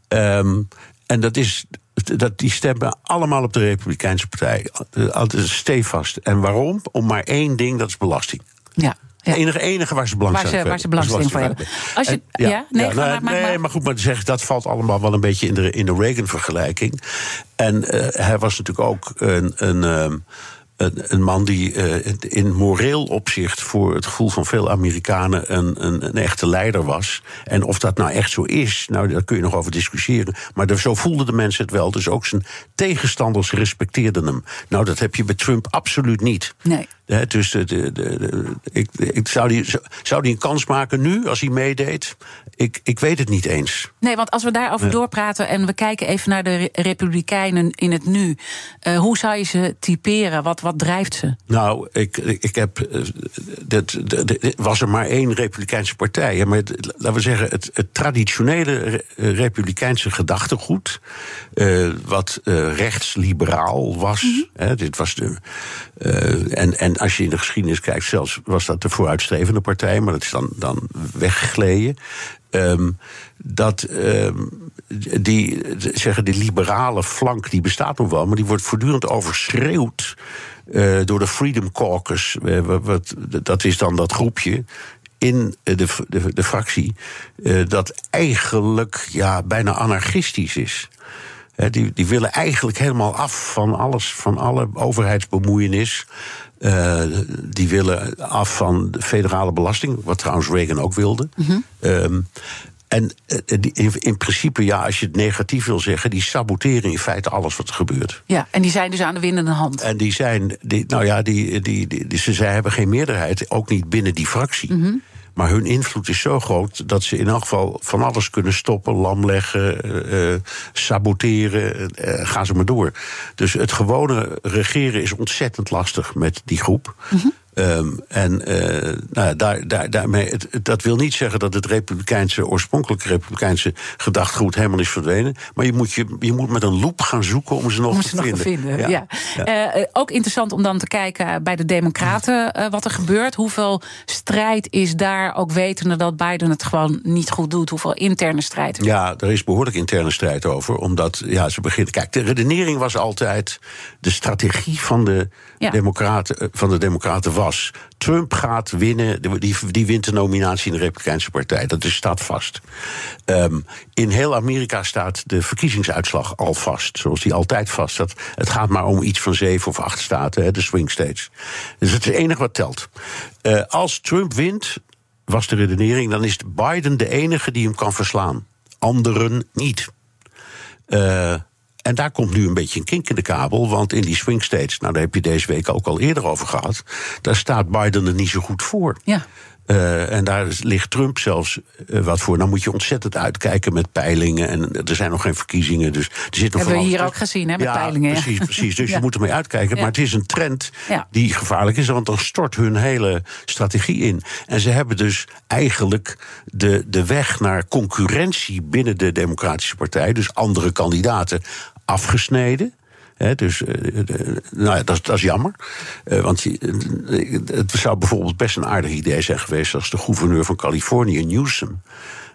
Um, en dat is. Dat, die stemmen allemaal op de Republikeinse Partij. Altijd stevast. En waarom? Om maar één ding, dat is belasting.
Ja.
Ja. Het enige, enige waar ze belang
waar ze, waar ze belasting voor hebben. Als je, en, ja, ja, nee, ja, nou, maar,
nee maar, maar goed, maar zeg, dat valt allemaal wel een beetje in de, in de Reagan-vergelijking. En uh, hij was natuurlijk ook een. een um, een, man die uh, in moreel opzicht voor het gevoel van veel Amerikanen een, een, een, echte leider was. En of dat nou echt zo is, nou, daar kun je nog over discussiëren. Maar zo voelden de mensen het wel. Dus ook zijn tegenstanders respecteerden hem. Nou, dat heb je bij Trump absoluut niet.
Nee.
He, dus de, de, de, ik, ik zou, die, zou die een kans maken nu, als hij meedeed? Ik, ik weet het niet eens.
Nee, want als we daarover ja. doorpraten en we kijken even naar de Republikeinen in het nu. Uh, hoe zou je ze typeren? Wat, wat drijft ze?
Nou, ik, ik heb. Dat, was er maar één Republikeinse partij. Maar het, laten we zeggen, het, het traditionele Republikeinse gedachtegoed. Uh, wat rechtsliberaal was. Mm -hmm. hè, dit was de. en, en als je in de geschiedenis kijkt, zelfs was dat de vooruitstrevende partij, maar dat is dan, dan weggegleden. Um, dat um, die, zeggen, die liberale flank die bestaat nog wel, maar die wordt voortdurend overschreeuwd uh, door de Freedom Caucus. Uh, wat, dat is dan dat groepje in de, de, de fractie dat eigenlijk ja, bijna anarchistisch is. die, die willen eigenlijk helemaal af van alles, van alle overheidsbemoeienis. Uh, die willen af van de federale belasting, wat trouwens Reagan ook wilde. Mm -hmm. En eh, in, in, principe, ja, als je het negatief wil zeggen, die saboteren in feite alles wat er gebeurt.
Ja, en die zijn dus aan de winnende hand.
En die zijn, die, nou ja, die, die, die, ze, zij hebben geen meerderheid, ook niet binnen die fractie. Mm Maar hun invloed is zo groot dat ze in elk geval van alles kunnen stoppen, lamleggen, uh, saboteren. Uh, gaan ze maar door. Dus het gewone regeren is ontzettend lastig met die groep. Mm Um, en uh, nou, daar, daar, daarmee, het, dat wil niet zeggen dat het republikeinse, oorspronkelijke republikeinse gedachtegoed helemaal is verdwenen. Maar je moet, je, je moet met een loep gaan zoeken om ze nog,
om
te,
ze nog
vinden.
te vinden. Ja. ja. Uh, ook interessant om dan te kijken bij de Democraten uh, wat er gebeurt. Hoeveel strijd is daar, ook wetende dat Biden het gewoon niet goed doet? Hoeveel interne strijd?
Ja, er is behoorlijk interne strijd over. Omdat ja, ze beginnen. Kijk, de redenering was altijd de strategie van de, ja. democraten, van de Democraten was Trump gaat winnen, die, die wint de nominatie in de Republikeinse Partij. Dat is, staat vast. Um, in heel Amerika staat de verkiezingsuitslag al vast, zoals die altijd vast. Het gaat maar om iets van zeven of acht staten, de swing states. Dus het is het enige wat telt. Uh, als Trump wint, was de redenering, dan is Biden de enige die hem kan verslaan. Anderen niet. Uh, en daar komt nu een beetje een kink in de kabel. Want in die swing states, nou daar heb je deze week ook al eerder over gehad. Daar staat Biden er niet zo goed voor.
Ja.
Uh, en daar ligt Trump zelfs uh, wat voor. Dan moet je ontzettend uitkijken met peilingen. En er zijn nog geen verkiezingen. Dus er zit nog
Hebben we hier ook gezien, hè, met
ja,
peilingen.
Precies, precies. Dus ja. je moet ermee uitkijken. Maar het is een trend die gevaarlijk is. Want dan stort hun hele strategie in. En ze hebben dus eigenlijk de, de weg naar concurrentie binnen de Democratische Partij. Dus andere kandidaten afgesneden. He, dus uh, nou ja, dat, dat, is jammer. Uh, want het zou bijvoorbeeld best een aardig idee zijn geweest als de gouverneur van Californië, Newsom,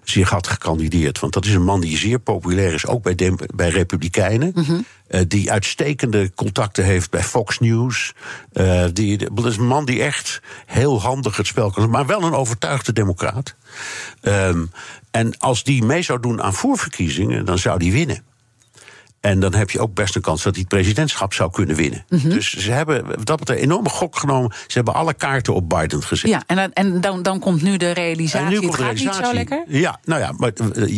zich had gekandideerd. Want dat is een man die zeer populair is, ook bij, de, bij Republikeinen. Mm -hmm. die uitstekende contacten heeft bij Fox News. die, dat is een man die echt heel handig het spel kan maar wel een overtuigde democraat. Um, en als die mee zou doen aan voorverkiezingen, dan zou die winnen. En dan heb je ook best een kans dat hij het presidentschap zou kunnen winnen. Mm -hmm. Dus ze hebben dat betreft een enorme gok genomen. Ze hebben alle kaarten op Biden gezet.
Ja, en, en dan, dan komt nu de realisatie. En nu komt de realisatie. niet zo lekker.
Ja, nou ja, maar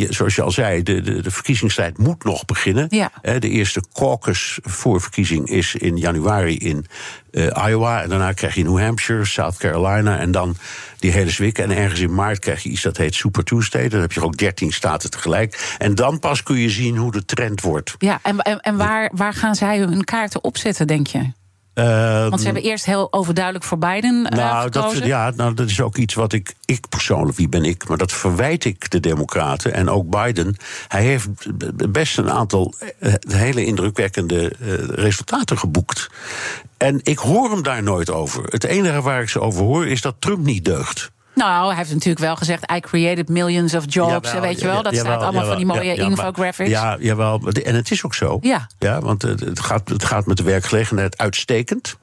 zoals je al zei, de, de, de verkiezingstijd moet nog beginnen.
Ja.
De eerste caucus voor verkiezing is in januari in uh, Iowa. En daarna krijg je New Hampshire, South Carolina. En dan die hele zwik. En ergens in maart krijg je iets dat heet Super Tuesday. Dan heb je ook 13 staten tegelijk. En dan pas kun je zien hoe de trend wordt.
Ja, en, en, en waar, waar gaan zij hun kaarten opzetten, denk je?
Uh,
Want ze hebben eerst heel overduidelijk voor Biden uh,
nou, dat, ja, nou, dat is ook iets wat ik, ik persoonlijk, wie ben ik, maar dat verwijt ik de Democraten en ook Biden. Hij heeft best een aantal uh, hele indrukwekkende resultaten geboekt. En ik hoor hem daar nooit over. Het enige waar ik ze over hoor is dat Trump niet deugt.
Nou, hij heeft natuurlijk wel gezegd: I created millions of jobs. Jawel, weet je wel, dat jawel, staat allemaal jawel, van die mooie ja, infographics.
Ja, jawel. En het is ook zo.
Ja.
ja want het gaat, het gaat met de werkgelegenheid uitstekend.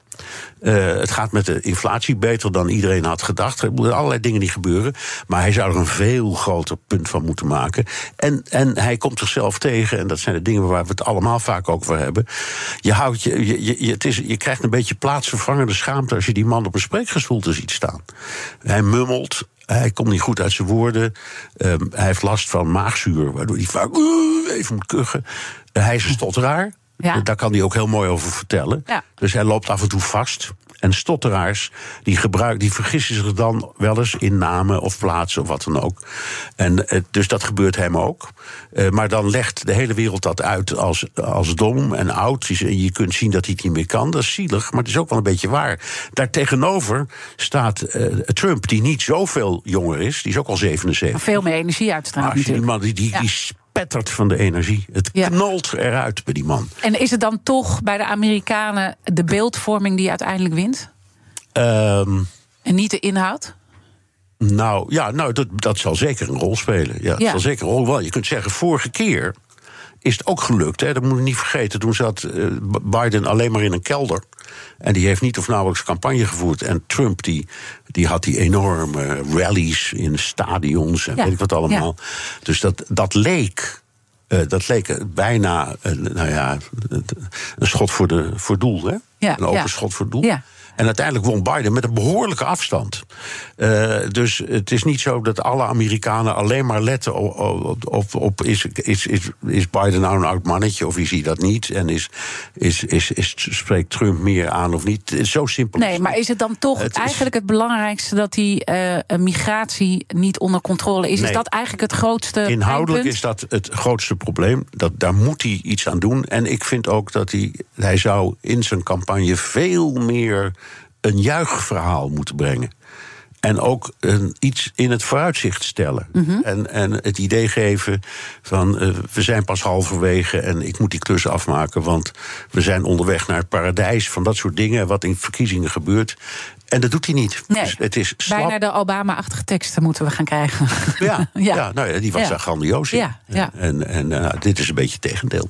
Uh, het gaat met de inflatie beter dan iedereen had gedacht. Er zijn allerlei dingen die gebeuren. Maar hij zou er een veel groter punt van moeten maken. En, en hij komt zichzelf tegen. En dat zijn de dingen waar we het allemaal vaak over hebben. Je, houdt je, je, het is, je krijgt een beetje plaatsvervangende schaamte als je die man op een spreekgestoelte ziet staan. Hij mummelt. Hij komt niet goed uit zijn woorden. Um, hij heeft last van maagzuur, waardoor hij vaak even moet kuchen. Hij is een stotteraar.
Ja.
Daar kan hij ook heel mooi over vertellen.
Ja.
Dus hij loopt af en toe vast. En stotteraars, die, gebruik, die vergissen zich dan wel eens in namen of plaatsen of wat dan ook. En, dus dat gebeurt hem ook. Uh, maar dan legt de hele wereld dat uit als, als dom en oud. Je kunt zien dat hij het niet meer kan. Dat is zielig, maar het is ook wel een beetje waar. Daartegenover staat uh, Trump, die niet zoveel jonger is. Die is ook al 77.
Maar veel meer energie uitstraalt.
Maar die die, die, ja. die spettert van de energie. Het
Ja.
knalt eruit bij die man.
En is het dan toch bij de Amerikanen de beeldvorming die uiteindelijk wint?
Ehm,
En niet de inhoud?
nou, ja, nou dat, dat zal zeker een rol spelen. Ja. zal zeker een rol wel. Je kunt zeggen, vorige keer is het ook gelukt. Hè? Dat moet je niet vergeten. Toen zat uh, Biden alleen maar in een kelder. En die heeft niet of nauwelijks campagne gevoerd. En Trump die, die had die enorme rallies in stadions en weet ik wat allemaal. Dus dat, dat leek. Uh, dat leek bijna uh, nou ja, een schot voor, de, voor doel. Hè? een open schot voor doel. En uiteindelijk won Biden met een behoorlijke afstand. Uh, dus het is niet zo dat alle Amerikanen alleen maar letten op, op, op, is, is, is, is Biden nou een oud mannetje of is hij dat niet? En is, is, is, is, spreekt Trump meer aan of niet? Zo simpel.
Nee, maar is het dan toch eigenlijk het belangrijkste dat die uh, migratie niet onder controle is? Nee. Is dat eigenlijk het grootste
Inhoudelijk is dat het grootste probleem. Dat, daar moet hij iets aan doen. En ik vind ook dat hij, hij zou in zijn campagne veel meer een juichverhaal moeten brengen. En ook een, iets in het vooruitzicht stellen.
Mhm.
en, en het idee geven van uh, we zijn pas halverwege en ik moet die klus afmaken, want we zijn onderweg naar het paradijs. Van dat soort dingen, wat in verkiezingen gebeurt. En dat doet hij niet.
Nee,
dus het is
slap. Bijna de Obama-achtige teksten moeten we gaan krijgen.
Ja, ja. ja nou ja, die was
ja.
daar grandioos in.
Ja, ja.
En, en uh, dit is een beetje het tegendeel.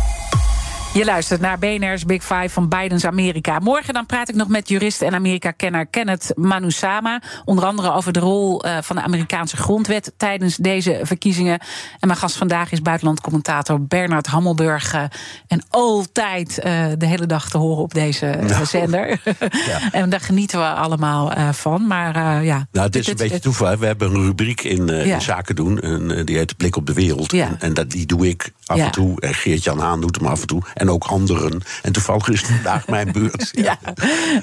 Je luistert naar BNR's Big Five van Bidens Amerika. Morgen dan praat ik nog met jurist en Amerika-kenner Kenneth Manusama. Onder andere over de rol uh, van de Amerikaanse grondwet tijdens deze verkiezingen. En mijn gast vandaag is buitenlandcommentator Bernard Hammelburg. Uh, en altijd uh, de hele dag te horen op deze nou, zender. Ja. en daar genieten we allemaal van. Maar ja.
Nou, het is een beetje toeval. We hebben een rubriek in, ja. in zaken doen. En, die heet Blik op de Wereld.
Ja.
En, en dat, die doe ik af en toe. En Geert-Jan Haan doet hem af en toe en ook anderen. En toevallig is het vandaag mijn beurt.
Ja. ja.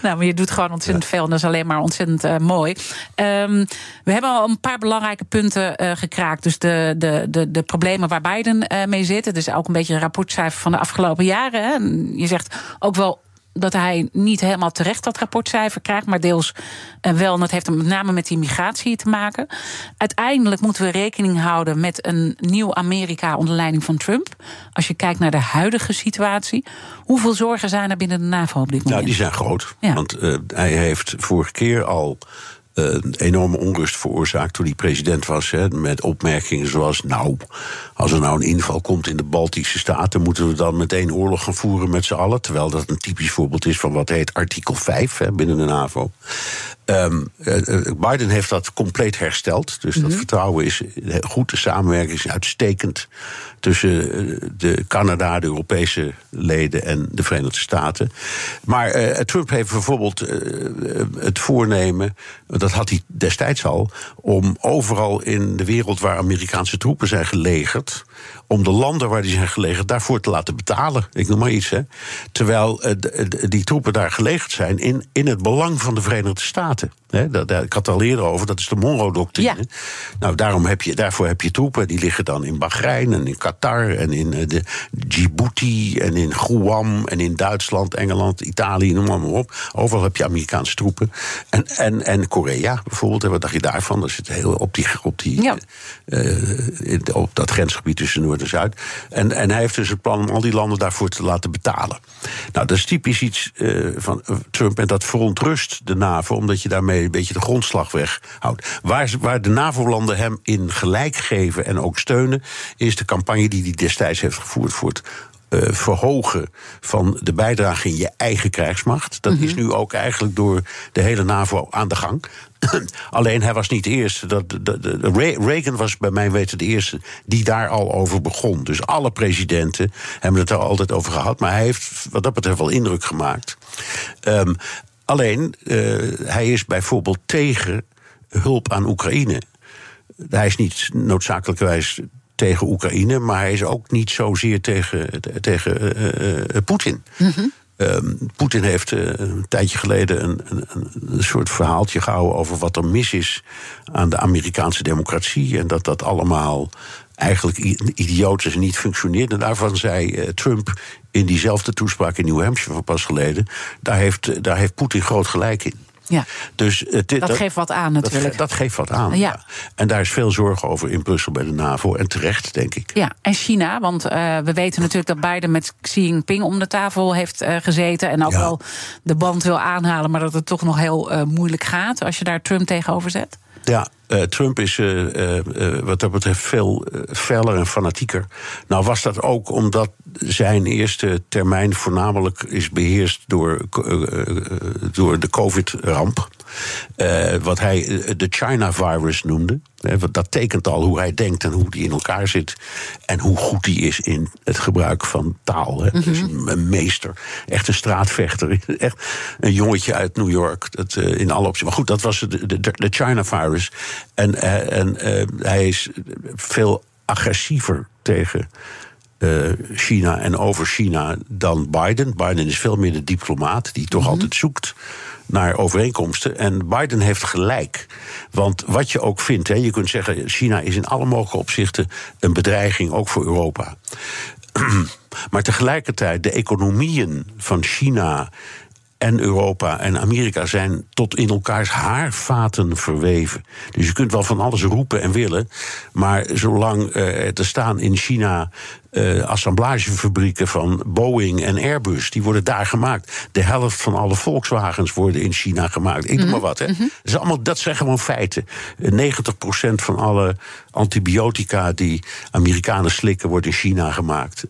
nou, maar je doet gewoon ontzettend ja. veel en dat is alleen maar ontzettend uh, mooi. Um, we hebben al een paar belangrijke punten uh, gekraakt. Dus de, de, de, de problemen waar Biden uh, mee zit. Het is ook een beetje een rapportcijfer van de afgelopen jaren. Hè. Je zegt ook wel dat hij niet helemaal terecht dat rapportcijfer krijgt, maar deels uh, wel. En dat heeft met name met die migratie te maken. Uiteindelijk moeten we rekening houden met een nieuw Amerika onder leiding van Trump. Als je kijkt naar de huidige situatie. Hoeveel zorgen zijn er binnen de NAVO op dit moment?
Nou, die zijn groot. Ja. Want uh, hij heeft vorige keer al een enorme onrust veroorzaakt toen hij president was. Hè, met opmerkingen zoals: Nou, als er nou een inval komt in de Baltische Staten, moeten we dan meteen oorlog gaan voeren met z'n allen. Terwijl dat een typisch voorbeeld is van wat heet artikel 5 hè, binnen de NAVO. Um, Biden heeft dat compleet hersteld. Dus dat mm-hmm. vertrouwen is goed. De samenwerking is uitstekend tussen de Canada, de Europese leden en de Verenigde Staten. Maar uh, Trump heeft bijvoorbeeld uh, het voornemen, dat had hij destijds al, om overal in de wereld waar Amerikaanse troepen zijn gelegerd, om de landen waar die zijn gelegerd daarvoor te laten betalen. Ik noem maar iets. Hè. Terwijl uh, die troepen daar gelegerd zijn in, in het belang van de Verenigde Staten. He, ik had het al eerder over, dat is de Monroe-doctrine.
Ja.
Nou, daarom heb je, daarvoor heb je troepen, die liggen dan in Bahrein en in Qatar en in uh, de Djibouti en in Guam en in Duitsland, Engeland, Italië, noem maar, maar op. Overal heb je Amerikaanse troepen. En, en, en Korea bijvoorbeeld, wat dacht je daarvan? Dat zit heel op, die, op, die,
ja.
uh, op dat grensgebied tussen Noord en Zuid. En, en hij heeft dus het plan om al die landen daarvoor te laten betalen. Nou, dat is typisch iets uh, van Trump en dat verontrust de NAVO, omdat je daarmee een beetje de grondslag weghoudt. Waar, waar de NAVO-landen hem in gelijk geven en ook steunen, is de campagne die hij destijds heeft gevoerd voor het uh, verhogen van de bijdrage in je eigen krijgsmacht. Dat mm -hmm. is nu ook eigenlijk door de hele NAVO aan de gang. Alleen hij was niet de eerste. Dat, Reagan was bij mijn weten de eerste die daar al over begon. Dus alle presidenten hebben het er altijd over gehad. Maar hij heeft wat dat betreft wel indruk gemaakt. Um, alleen, uh, hij is bijvoorbeeld tegen hulp aan Oekraïne. Hij is niet noodzakelijkerwijs tegen Oekraïne, maar hij is ook niet zozeer tegen, tegen uh, uh, Poetin.
Mm -hmm.
Ehm, Poetin heeft eh, een tijdje geleden een, een, een, soort verhaaltje gehouden over wat er mis is aan de Amerikaanse democratie. En dat dat allemaal eigenlijk idioot is en niet functioneert. En daarvan zei eh, Trump in diezelfde toespraak in New Hampshire van pas geleden: daar heeft, daar heeft Poetin groot gelijk in.
Ja.
Dus,
dat, geeft wat aan natuurlijk.
Dat, dat geeft wat aan. Ja. En daar is veel zorg over in Brussel bij de NAVO. En terecht, denk ik.
Ja, en China. Want uh, we weten natuurlijk dat Biden met Xi Jinping om de tafel heeft uh, gezeten. En ook wel de band wil aanhalen. Maar dat het toch nog heel uh, moeilijk gaat als je daar Trump tegenover zet.
Ja, uh, Trump is uh, uh, wat dat betreft veel feller en fanatieker. Nou was dat ook omdat zijn eerste termijn voornamelijk is beheerst door, door de COVID-ramp. Uh, wat hij de China virus noemde. dat tekent al hoe hij denkt en hoe hij in elkaar zit. En hoe goed hij is in het gebruik van taal. Hè. dus een meester. Echt een straatvechter. Echt een jongetje uit New York. Dat, uh, in alle opties. Maar goed, dat was de, de, de China virus. En, uh, en hij is veel agressiever tegen. China en over China dan Biden. Biden is veel meer de diplomaat die toch mm -hmm. altijd zoekt naar overeenkomsten. En Biden heeft gelijk. Want wat je ook vindt, hè, je kunt zeggen: China is in alle mogelijke opzichten een bedreiging, ook voor Europa. maar tegelijkertijd, de economieën van China en Europa en Amerika zijn tot in elkaars haarvaten verweven. Dus je kunt wel van alles roepen en willen, maar zolang er te staan in China uh, assemblagefabrieken van Boeing en Airbus. Die worden daar gemaakt. De helft van alle Volkswagens worden in China gemaakt. Ik mm noem maar wat. Hè. Mm -hmm. dat, is allemaal, dat zijn gewoon feiten. 90% eh, van alle antibiotica die Amerikanen slikken, wordt in China gemaakt.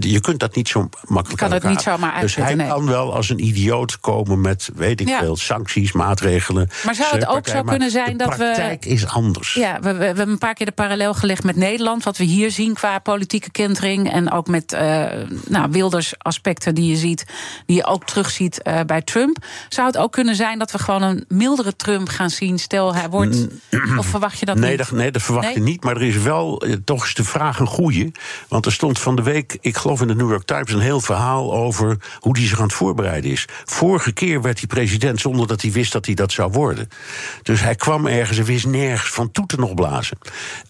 Je kunt dat niet zo makkelijk
kan het niet zomaar
Dus hij
nee.
kan wel als een idioot komen met, weet ik ja. veel, sancties, maatregelen.
Maar zou het ook zo kunnen zijn dat we...
De praktijk is anders.
Ja, we, we, we, hebben een paar keer de parallel gelegd met Nederland. Wat we hier zien qua politieke En ook met uh, nou, Wilders aspecten die je ziet, die je ook terugziet uh, bij Trump. Zou het ook kunnen zijn dat we gewoon een mildere Trump gaan zien? Stel, hij wordt. of verwacht je dat
nee,
niet?
Dat, nee, dat verwacht nee? je niet. Maar er is wel, eh, toch is de vraag een goeie. Want er stond van de week, ik geloof in de New York Times, een heel verhaal over hoe hij zich aan het voorbereiden is. Vorige keer werd hij president zonder dat hij wist dat hij dat zou worden. Dus hij kwam ergens en wist nergens van toeten nog blazen.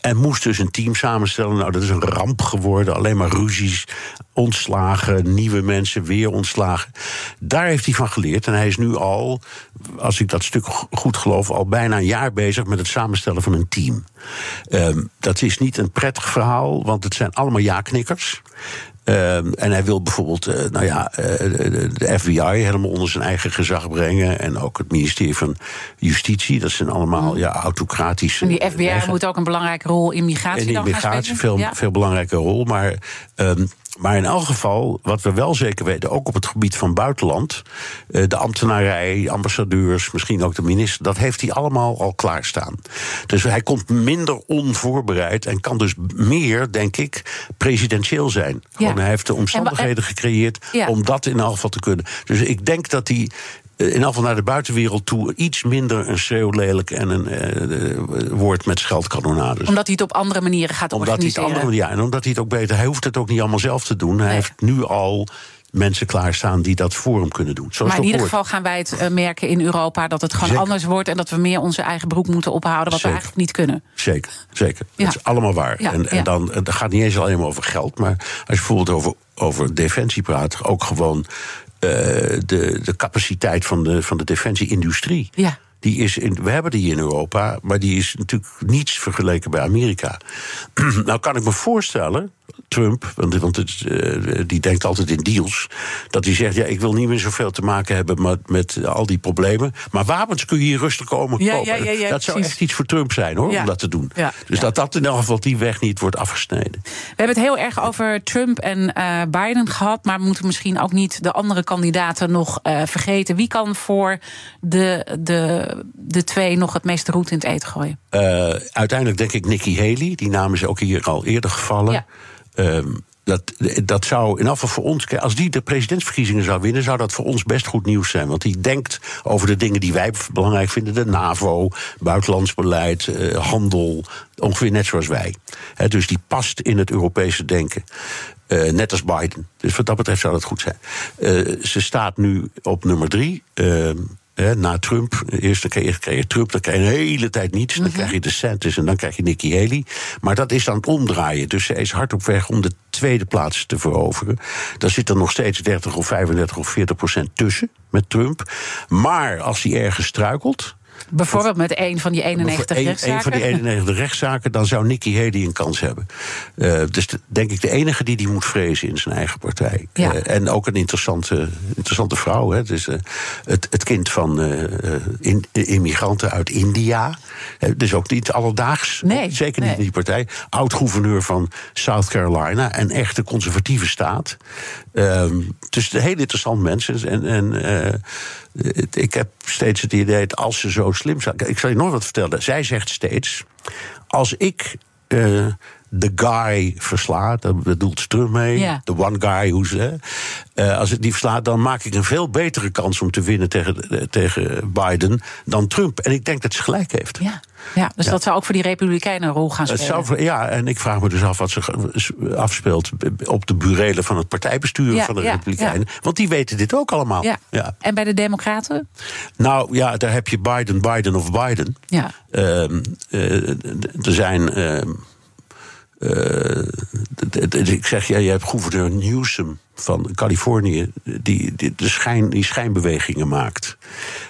En moest dus een team samenstellen. Nou, dat is een ramp geworden. Alleen maar ruzies, ontslagen, nieuwe mensen weer ontslagen. Daar heeft hij van geleerd. En hij is nu al, als ik dat stuk goed geloof, al bijna een jaar bezig met het samenstellen van een team. Um, dat is niet een prettig verhaal, want het zijn allemaal ja-knikkers. Um, en hij wil bijvoorbeeld, uh, nou ja, uh, de, FBI helemaal onder zijn eigen gezag brengen. En ook het ministerie van Justitie. Dat zijn allemaal ja, autocratische.
En die FBI eigen... moet ook een belangrijke rol in migratie.
En in migratie veel, ja. veel belangrijke rol. Maar. Um, maar in elk geval, wat we wel zeker weten, ook op het gebied van buitenland, de ambtenarij, ambassadeurs, misschien ook de minister, dat heeft hij allemaal al klaarstaan. Dus hij komt minder onvoorbereid en kan dus meer, denk ik, presidentieel zijn. Ja. Hij heeft de omstandigheden en, gecreëerd om dat in elk geval te kunnen. Dus ik denk dat hij in elk geval naar de buitenwereld toe iets minder een schreeuwlelijk en een uh, woord met scheldkanonades.
Omdat hij het op andere manieren gaat
omdat
organiseren.
Hij het andere, ja, en omdat hij het ook beter... Hij hoeft het ook niet allemaal zelf te doen. Hij nee. heeft nu al mensen klaarstaan die dat voor hem kunnen doen.
Zoals maar in ieder hoort. geval gaan wij het uh, merken in Europa... dat het gewoon zeker. anders wordt en dat we meer onze eigen broek moeten ophouden... wat zeker. we eigenlijk niet kunnen.
Zeker, zeker. Ja. Dat is allemaal waar. Ja, en, en ja. dan, het gaat niet eens alleen maar over geld... maar als je bijvoorbeeld over, over defensie praat... ook gewoon uh, de, de capaciteit van de, van de defensieindustrie.
Ja.
Die is in, we hebben die in Europa, maar die is natuurlijk niets vergeleken bij Amerika. nou kan ik me voorstellen, Trump, want, want het, uh, die denkt altijd in deals, dat hij zegt: ja, ik wil niet meer zoveel te maken hebben met, met al die problemen. Maar wapens kun je hier rustig komen
ja,
kopen.
Ja, ja,
dat zou echt iets voor Trump zijn hoor, om dat te doen. Dus dat dat in elk geval die weg niet wordt afgesneden.
We hebben het heel erg over Trump en uh, Biden gehad, maar we moeten misschien ook niet de andere kandidaten nog uh, vergeten. Wie kan voor de, de, de twee nog het meeste roet in het eten gooien?
uiteindelijk denk ik Nikki Haley, die naam is ook hier al eerder gevallen. Um, dat, dat zou in afval voor ons, als die de presidentsverkiezingen zou winnen, zou dat voor ons best goed nieuws zijn. Want die denkt over de dingen die wij belangrijk vinden: de NAVO, buitenlands beleid, eh, handel, ongeveer net zoals wij. dus die past in het Europese denken. Uh, net als Biden. Dus wat dat betreft zou dat goed zijn. Uh, ze staat nu op nummer drie. Uh, na Trump, eerst krijg je, Trump, dan krijg je een hele tijd niets. Dan mhm. krijg je de DeSantis en dan krijg je Nikki Haley. Maar dat is aan het omdraaien. Dus ze is hard op weg om de tweede plaats te veroveren. Daar zit er nog steeds 30 of 35 of 40 procent tussen met Trump. Maar als hij ergens struikelt,
Bijvoorbeeld met een van die 91 een, rechtszaken?
Een van die 91 rechtszaken, dan zou Nikki Haley een kans hebben. Uh, dus denk ik de enige die die moet vrezen in zijn eigen partij. Ja. Uh, en ook een interessante, interessante vrouw. Hè. Dus, uh, het, het kind van in, immigranten uit India. dus ook niet alledaags.
Nee,
zeker niet in die partij. Oud-gouverneur van South Carolina. Een echte conservatieve staat. Ehm, dus heel interessant mensen. En, en ik heb steeds het idee dat als ze zo slim zijn. Ik zal je nog wat vertellen. Zij zegt steeds: als ik. Uh, de guy verslaat, daar bedoelt terug mee. De one guy, hoe ze. Uh, als ik die verslaat, dan maak ik een veel betere kans om te winnen tegen, eh, tegen Biden dan Trump. En ik denk dat ze gelijk heeft.
Ja. Ja, dus dat zou ook voor die Republikeinen een rol gaan spelen.
Zou, ja, en ik vraag me dus af wat zich afspeelt op de burelen van het partijbestuur van de Republikeinen. Want die weten dit ook allemaal.
Ja. En bij de Democraten?
Nou ja, daar heb je Biden, Biden of Biden. Ja. Uh, uh, er zijn. Ehm, ik zeg, ja, je hebt gouverneur Newsom van Californië, die, die, de schijn, die schijnbewegingen maakt.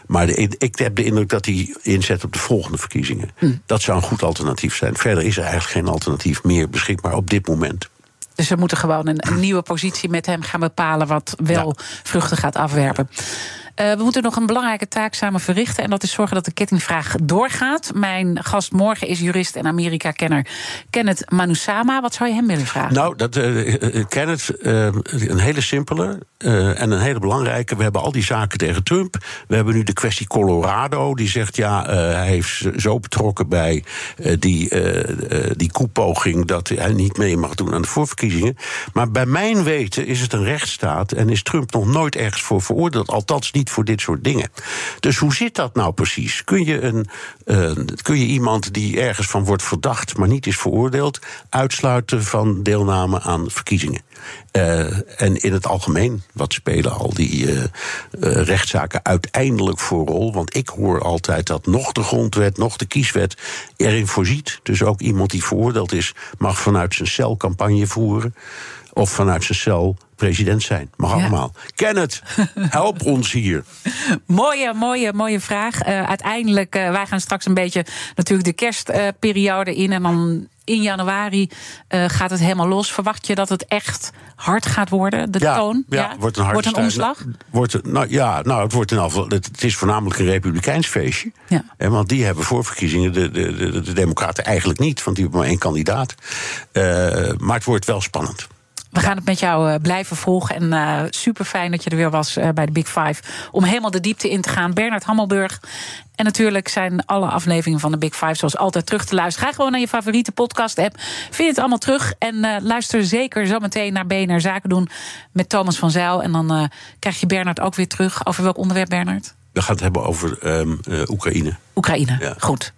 Maar ik heb de indruk dat hij inzet op de volgende verkiezingen. Hm. Dat zou een goed alternatief zijn. Verder is er eigenlijk geen alternatief meer beschikbaar op dit moment.
Dus we moeten gewoon een, nieuwe positie met hem gaan bepalen, wat wel vruchten gaat afwerpen. Uh, we moeten nog een belangrijke taak samen verrichten. En dat is zorgen dat de kettingvraag doorgaat. Mijn gast morgen is jurist en Amerika-kenner Kenneth Manusama. Wat zou je hem willen vragen?
Nou, dat, uh, Kenneth, uh, een hele simpele en een hele belangrijke. We hebben al die zaken tegen Trump. We hebben nu de kwestie Colorado. Die zegt, ja, hij is zo betrokken bij die, die koepoging... dat hij niet mee mag doen aan de voorverkiezingen. Maar bij mijn weten is het een rechtsstaat... en is Trump nog nooit ergens voor veroordeeld. Althans niet voor dit soort dingen. Dus hoe zit dat nou precies? Kun je, een, uh, kun je iemand die ergens van wordt verdacht, maar niet is veroordeeld, uitsluiten van deelname aan verkiezingen? Uh, en in het algemeen, wat spelen al die uh, rechtszaken uiteindelijk voor rol? Want ik hoor altijd dat nog de grondwet, nog de kieswet erin voorziet. Dus ook iemand die veroordeeld is, mag vanuit zijn cel campagne voeren. Of vanuit zijn cel president zijn. Mag allemaal. Kenneth, help ons hier.
mooie, mooie, mooie vraag. Uh, uiteindelijk, uh, wij gaan straks een beetje natuurlijk de kerstperiode in. En dan in januari uh, gaat het helemaal los. Verwacht je dat het echt hard gaat worden, de
ja,
toon?
Ja, ja, wordt een, wordt
een omslag?
Wordt, nou, ja, nou, het, wordt in afval, het, het is voornamelijk een republikeins feestje. Ja. En want die hebben voor verkiezingen de, de, de, de Democraten eigenlijk niet. Want die hebben maar één kandidaat. Uh, maar het wordt wel spannend.
We gaan het met jou uh, blijven volgen. En uh, super fijn dat je er weer was uh, bij de Big Five. Om helemaal de diepte in te gaan. Bernard Hammelburg. En natuurlijk zijn alle afleveringen van de Big Five zoals altijd terug te luisteren. Ga gewoon naar je favoriete podcast-app. Vind het allemaal terug. En luister zeker zometeen naar BNR Zaken doen met Thomas van Zijl. En dan krijg je Bernard ook weer terug. Over welk onderwerp, Bernard?
We gaan het hebben over um, Oekraïne.
Oekraïne, ja. goed.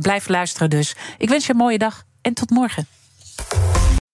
blijf luisteren dus. Ik wens je een mooie dag en tot morgen.